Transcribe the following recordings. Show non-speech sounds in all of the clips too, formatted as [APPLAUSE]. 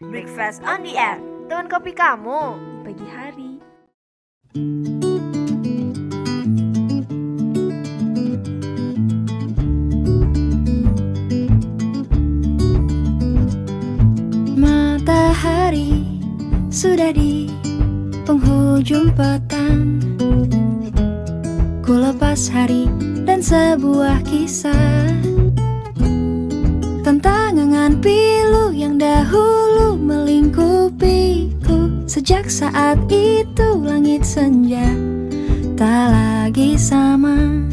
Breakfast on the air. Teman kopi kamu di pagi hari. Matahari sudah di penghujung petang Ku lepas hari dan sebuah kisah Tentang angan pilu yang dahulu melingkupiku. Sejak saat itu langit senja tak lagi sama.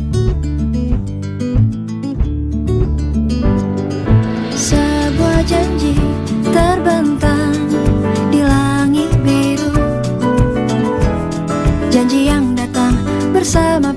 Sebuah janji terbentang di langit biru. Janji yang datang bersama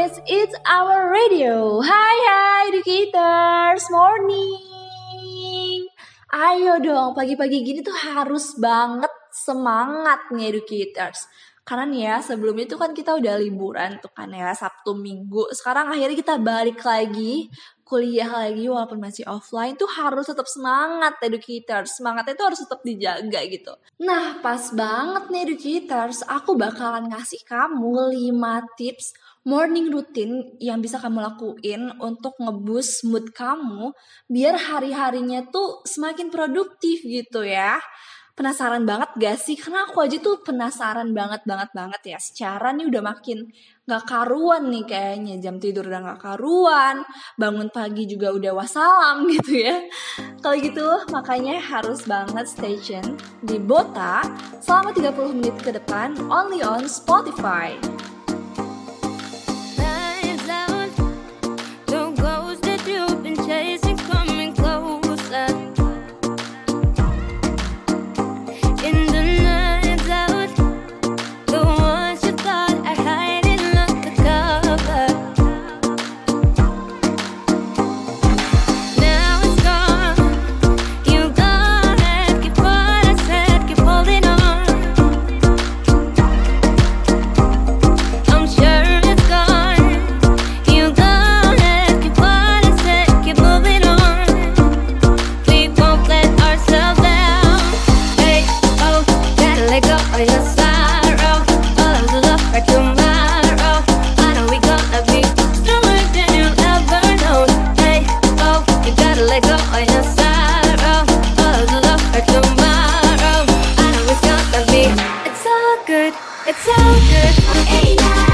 Campus, it's our radio. Hai hai educators, morning. Ayo dong, pagi-pagi gini tuh harus banget semangat nih educators. Karena nih ya, sebelumnya tuh kan kita udah liburan tuh kan ya, Sabtu Minggu. Sekarang akhirnya kita balik lagi, kuliah lagi walaupun masih offline tuh harus tetap semangat educators. Semangatnya tuh harus tetap dijaga gitu. Nah, pas banget nih educators, aku bakalan ngasih kamu 5 tips morning routine yang bisa kamu lakuin untuk ngeboost mood kamu biar hari-harinya tuh semakin produktif gitu ya. Penasaran banget gak sih? Karena aku aja tuh penasaran banget banget banget ya. Secara nih udah makin gak karuan nih kayaknya. Jam tidur udah gak karuan. Bangun pagi juga udah wassalam [LAUGHS] gitu ya. Kalau gitu makanya harus banget stay tune di Bota selama 30 menit ke depan only on Spotify. It's so good. Hey,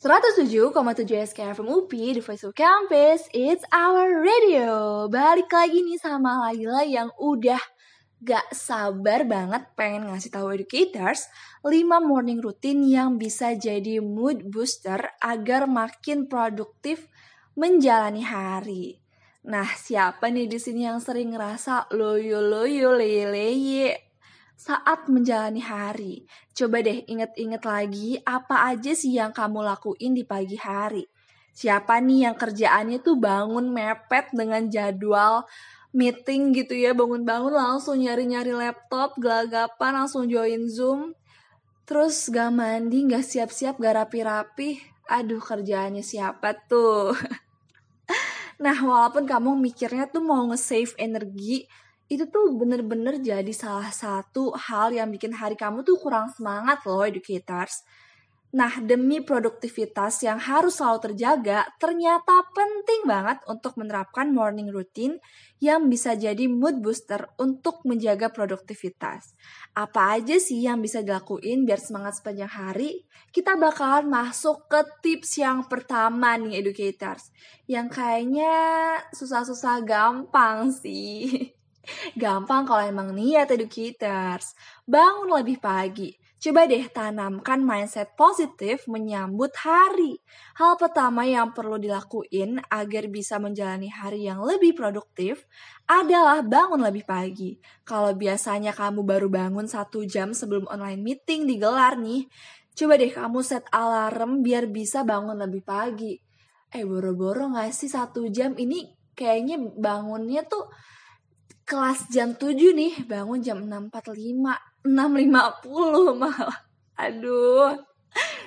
107,7 SKFM UPI, The Voice of Campus, It's Our Radio. Balik lagi nih sama Laila yang udah gak sabar banget pengen ngasih tahu educators 5 morning routine yang bisa jadi mood booster agar makin produktif menjalani hari. Nah, siapa nih di sini yang sering ngerasa loyo-loyo, leye-leye saat menjalani hari. Coba deh inget-inget lagi apa aja sih yang kamu lakuin di pagi hari. Siapa nih yang kerjaannya tuh bangun mepet dengan jadwal meeting gitu ya, bangun-bangun langsung nyari-nyari laptop, gelagapan langsung join Zoom. Terus gak mandi, gak siap-siap, gak rapi-rapi. Aduh kerjaannya siapa tuh? [LAUGHS] nah walaupun kamu mikirnya tuh mau nge-save energi, itu tuh bener-bener jadi salah satu hal yang bikin hari kamu tuh kurang semangat loh educators. Nah, demi produktivitas yang harus selalu terjaga, ternyata penting banget untuk menerapkan morning routine yang bisa jadi mood booster untuk menjaga produktivitas. Apa aja sih yang bisa dilakuin biar semangat sepanjang hari? Kita bakalan masuk ke tips yang pertama nih educators, yang kayaknya susah-susah gampang sih. [LAUGHS] Gampang kalau emang niat educators. Bangun lebih pagi. Coba deh tanamkan mindset positif menyambut hari. Hal pertama yang perlu dilakuin agar bisa menjalani hari yang lebih produktif adalah bangun lebih pagi. Kalau biasanya kamu baru bangun satu jam sebelum online meeting digelar nih, coba deh kamu set alarm biar bisa bangun lebih pagi. Eh boro-boro gak sih satu jam ini kayaknya bangunnya tuh kelas jam 7 nih, bangun jam 6.45, 6.50 malah. Aduh.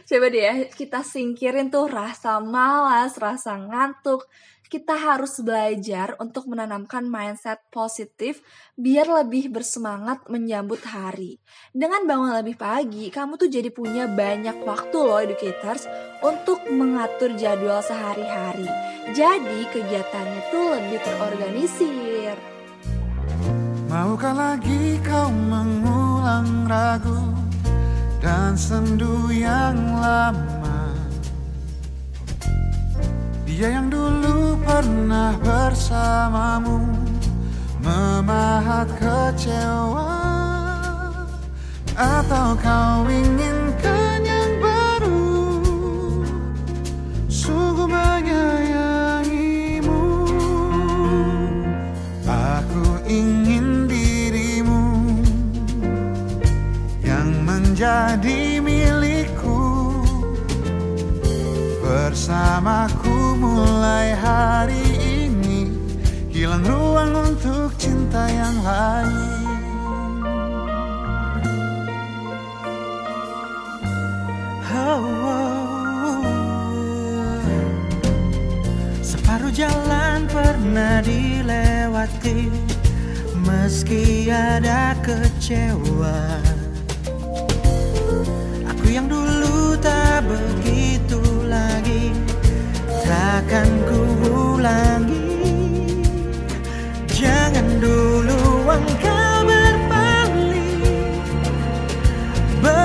Coba deh ya, kita singkirin tuh rasa malas, rasa ngantuk. Kita harus belajar untuk menanamkan mindset positif biar lebih bersemangat menyambut hari. Dengan bangun lebih pagi, kamu tuh jadi punya banyak waktu loh educators untuk mengatur jadwal sehari-hari. Jadi kegiatannya tuh lebih terorganisir. Maukah lagi kau mengulang ragu dan sendu yang lama? Dia yang dulu pernah bersamamu Memahat kecewa. Atau kau inginkan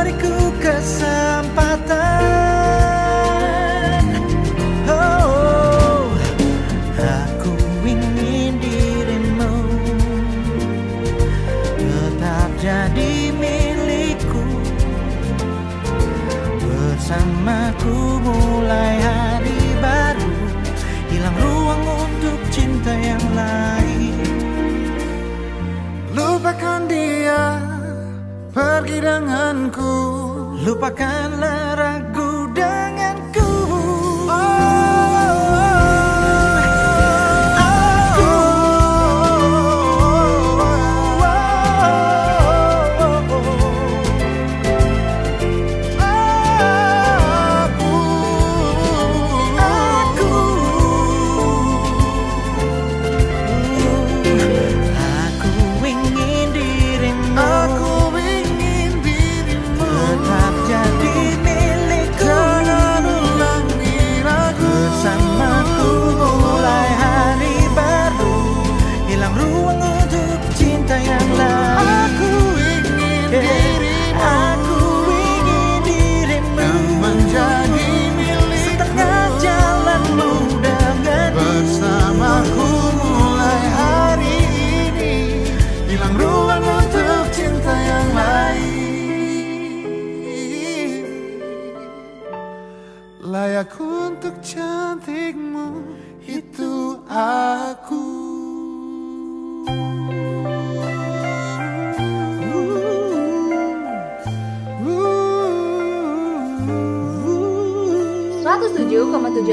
But could Denganku Lupakanlah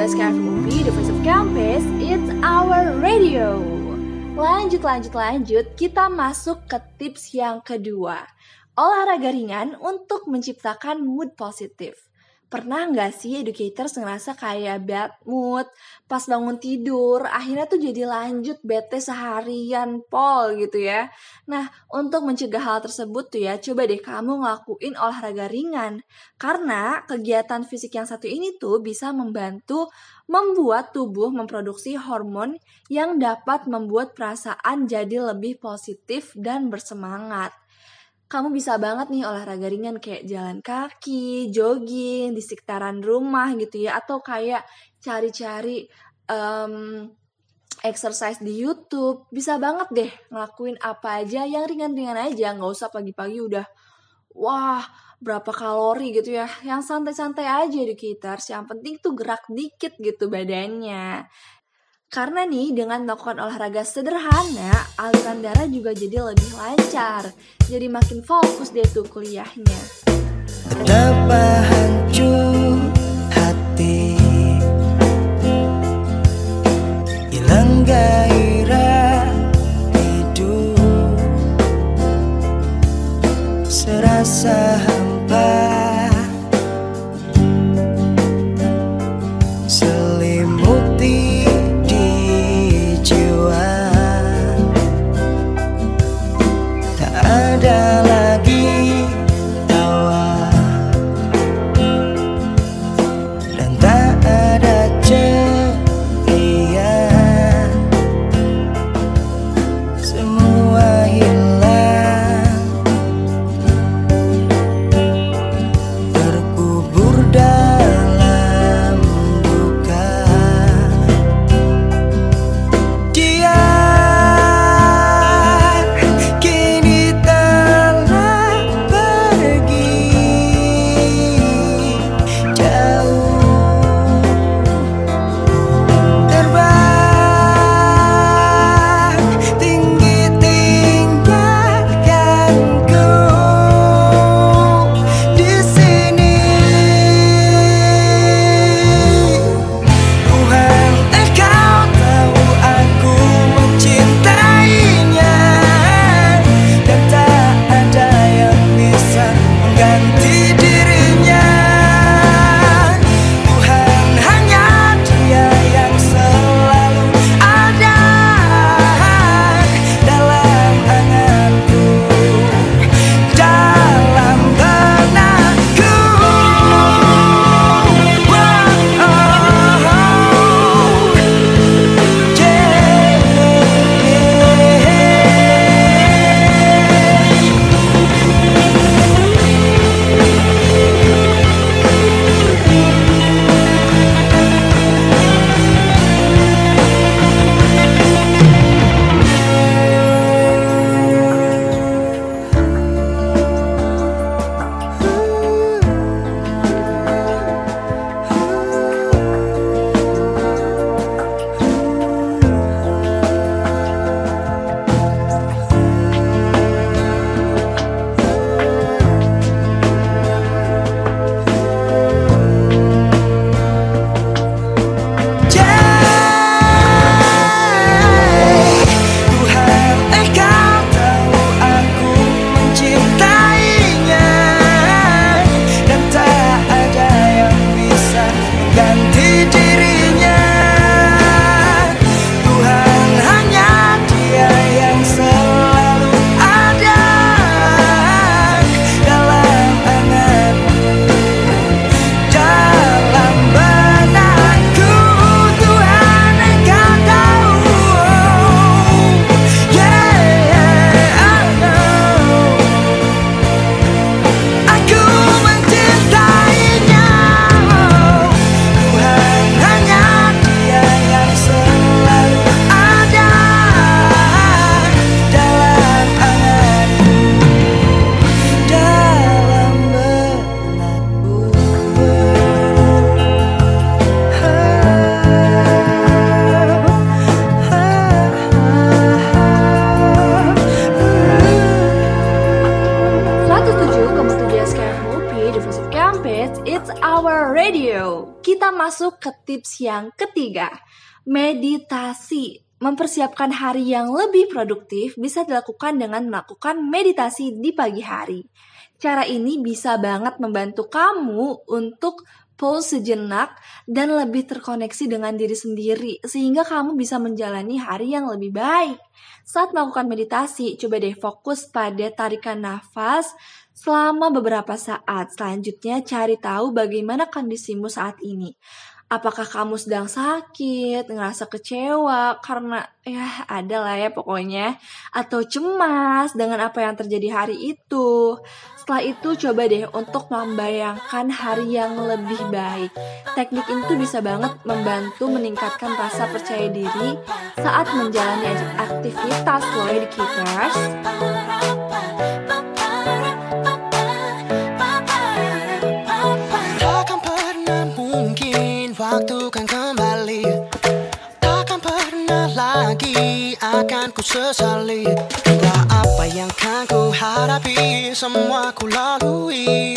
107,7 SKF UPI, The Voice of Campus, it's our radio. Lanjut, lanjut, lanjut, kita masuk ke tips yang kedua. Olahraga ringan untuk menciptakan mood positif. Pernah nggak sih educators ngerasa kayak bad mood pas bangun tidur, akhirnya tuh jadi lanjut bete seharian pol gitu ya. Nah, untuk mencegah hal tersebut tuh ya, coba deh kamu ngelakuin olahraga ringan. Karena kegiatan fisik yang satu ini tuh bisa membantu membuat tubuh memproduksi hormon yang dapat membuat perasaan jadi lebih positif dan bersemangat kamu bisa banget nih olahraga ringan kayak jalan kaki, jogging di sekitaran rumah gitu ya, atau kayak cari-cari um, exercise di YouTube. Bisa banget deh ngelakuin apa aja yang ringan-ringan aja, nggak usah pagi-pagi udah wah berapa kalori gitu ya. Yang santai-santai aja di kitars, yang penting tuh gerak dikit gitu badannya. Karena nih dengan melakukan olahraga sederhana, aliran darah juga jadi lebih lancar. Jadi makin fokus deh tuh kuliahnya. Betapa hancur hati Hilang gairah hidup Serasa masuk ke tips yang ketiga. Meditasi. Mempersiapkan hari yang lebih produktif bisa dilakukan dengan melakukan meditasi di pagi hari. Cara ini bisa banget membantu kamu untuk pause sejenak dan lebih terkoneksi dengan diri sendiri sehingga kamu bisa menjalani hari yang lebih baik. Saat melakukan meditasi, coba deh fokus pada tarikan nafas selama beberapa saat. Selanjutnya cari tahu bagaimana kondisimu saat ini. Apakah kamu sedang sakit, ngerasa kecewa karena ya ada lah ya pokoknya atau cemas dengan apa yang terjadi hari itu. Setelah itu coba deh untuk membayangkan hari yang lebih baik. Teknik ini tuh bisa banget membantu meningkatkan rasa percaya diri saat menjalani aktivitas loh educators. Sesali Entah apa yang kan ku hadapi Semua ku lalui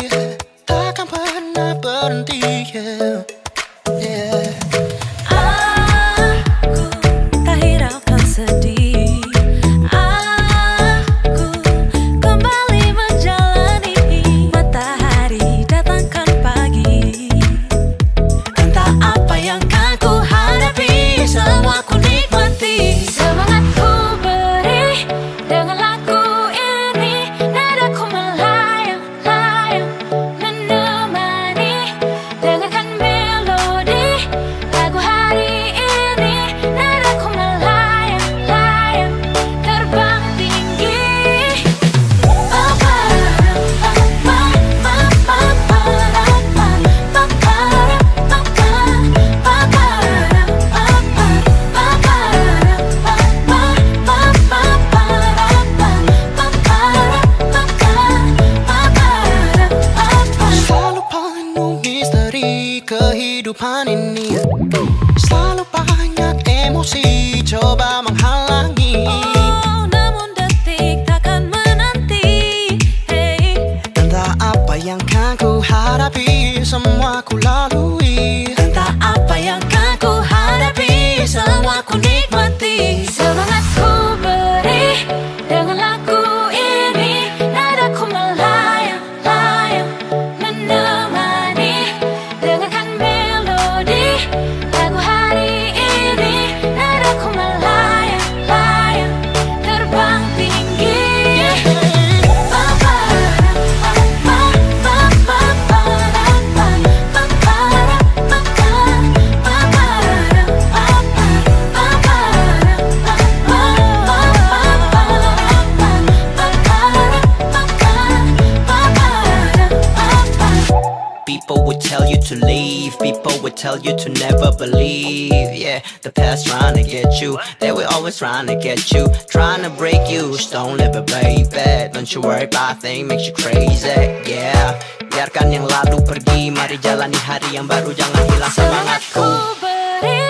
people would tell you to never believe. Yeah, the past trying to get you, they were always trying to get you, trying to break you. Just don't live it, baby. Don't you worry about things makes you crazy. Yeah, biarkan yang lalu pergi, mari jalani hari yang baru, jangan hilang semangatku. Semangatku beri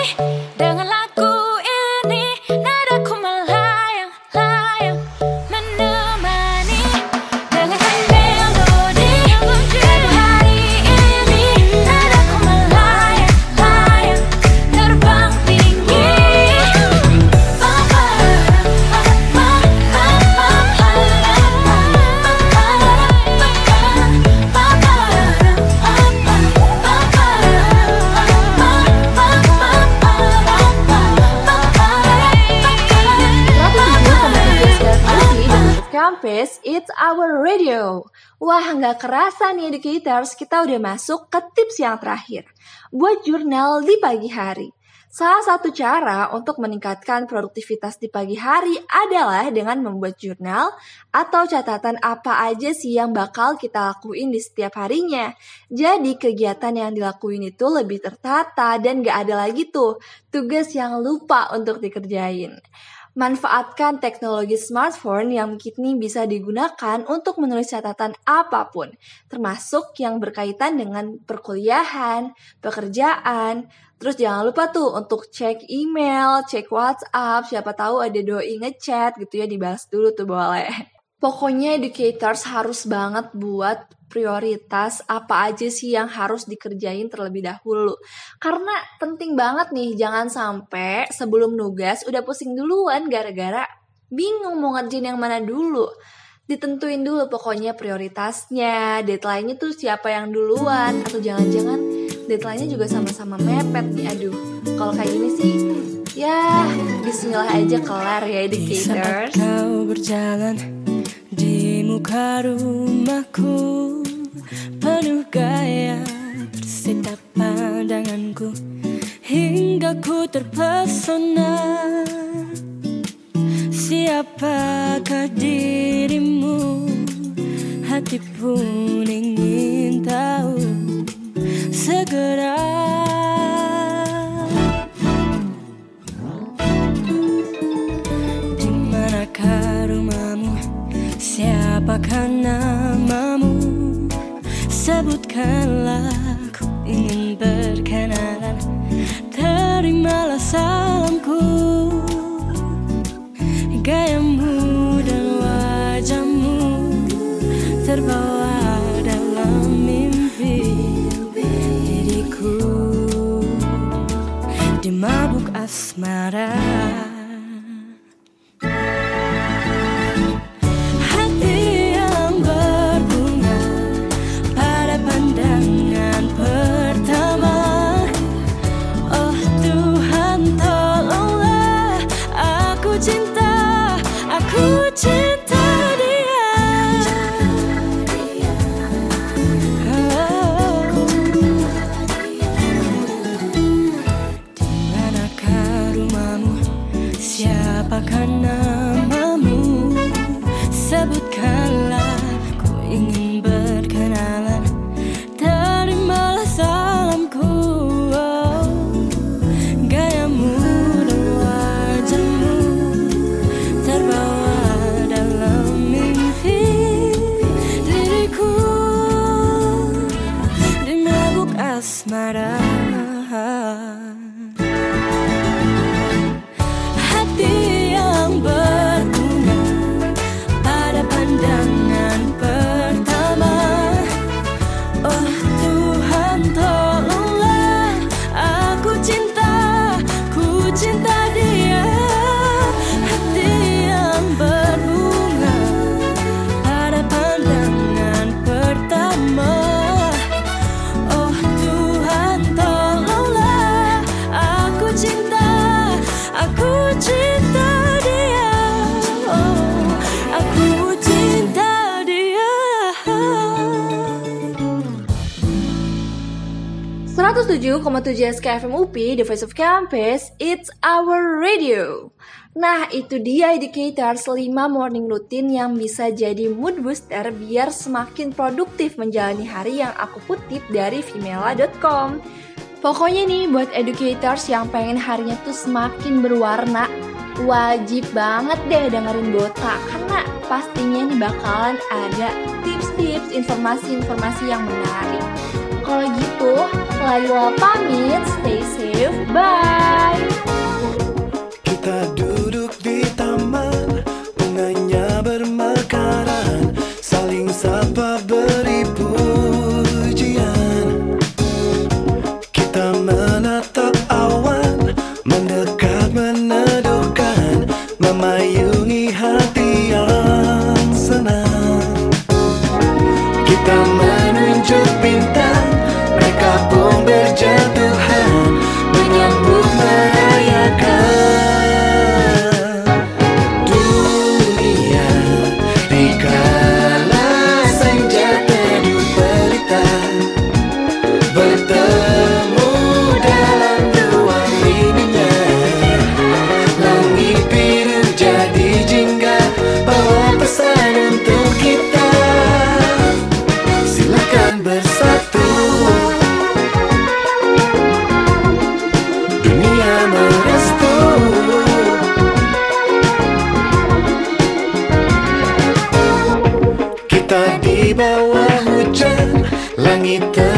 dengan it's our radio. Wah, nggak kerasa nih educators, kita udah masuk ke tips yang terakhir. Buat jurnal di pagi hari. Salah satu cara untuk meningkatkan produktivitas di pagi hari adalah dengan membuat jurnal atau catatan apa aja sih yang bakal kita lakuin di setiap harinya. Jadi kegiatan yang dilakuin itu lebih tertata dan gak ada lagi tuh tugas yang lupa untuk dikerjain. Manfaatkan teknologi smartphone yang kini bisa digunakan untuk menulis catatan apa pun, termasuk yang berkaitan dengan perkuliahan, pekerjaan. Terus jangan lupa tuh untuk cek email, cek WhatsApp, siapa tahu ada doi ngechat gitu ya, dibahas dulu tuh boleh. Pokoknya educators harus banget buat prioritas apa aja sih yang harus dikerjain terlebih dahulu. Karena penting banget nih, jangan sampai sebelum nugas udah pusing duluan gara-gara bingung mau ngerjain yang mana dulu. Ditentuin dulu pokoknya prioritasnya, deadline-nya tuh siapa yang duluan, atau jangan-jangan deadline-nya juga sama-sama mepet nih, aduh. Kalau kayak gini sih, ya bismillah aja kelar ya Di saat educators. kau berjalan di muka rumahku Penuh gaya tersita pandanganku Hingga ku terpesona. Siapakah dirimu? Hati pun ingin tahu Segera Siapakah namamu? Sebutkanlah, ku ingin berkenalan. Terimalah salamku. Gayamu dan wajahmu terbawa dalam mimpi diriku di mabuk asmara. Siapakah 107,7 SKFM UP, The Voice of Campus, It's Our Radio. Nah, itu dia educators 5 morning routine yang bisa jadi mood booster biar semakin produktif menjalani hari yang aku kutip dari femela.com. Pokoknya nih buat educators yang pengen harinya tuh semakin berwarna, wajib banget deh dengerin Bota karena pastinya nih bakalan ada tips-tips, informasi-informasi yang menarik. Kalau gitu, Laila pamit, stay safe, bye! Kita duduk di taman Bunganya bermekaran Saling sapa beri pujian. Kita menatap hujan Langit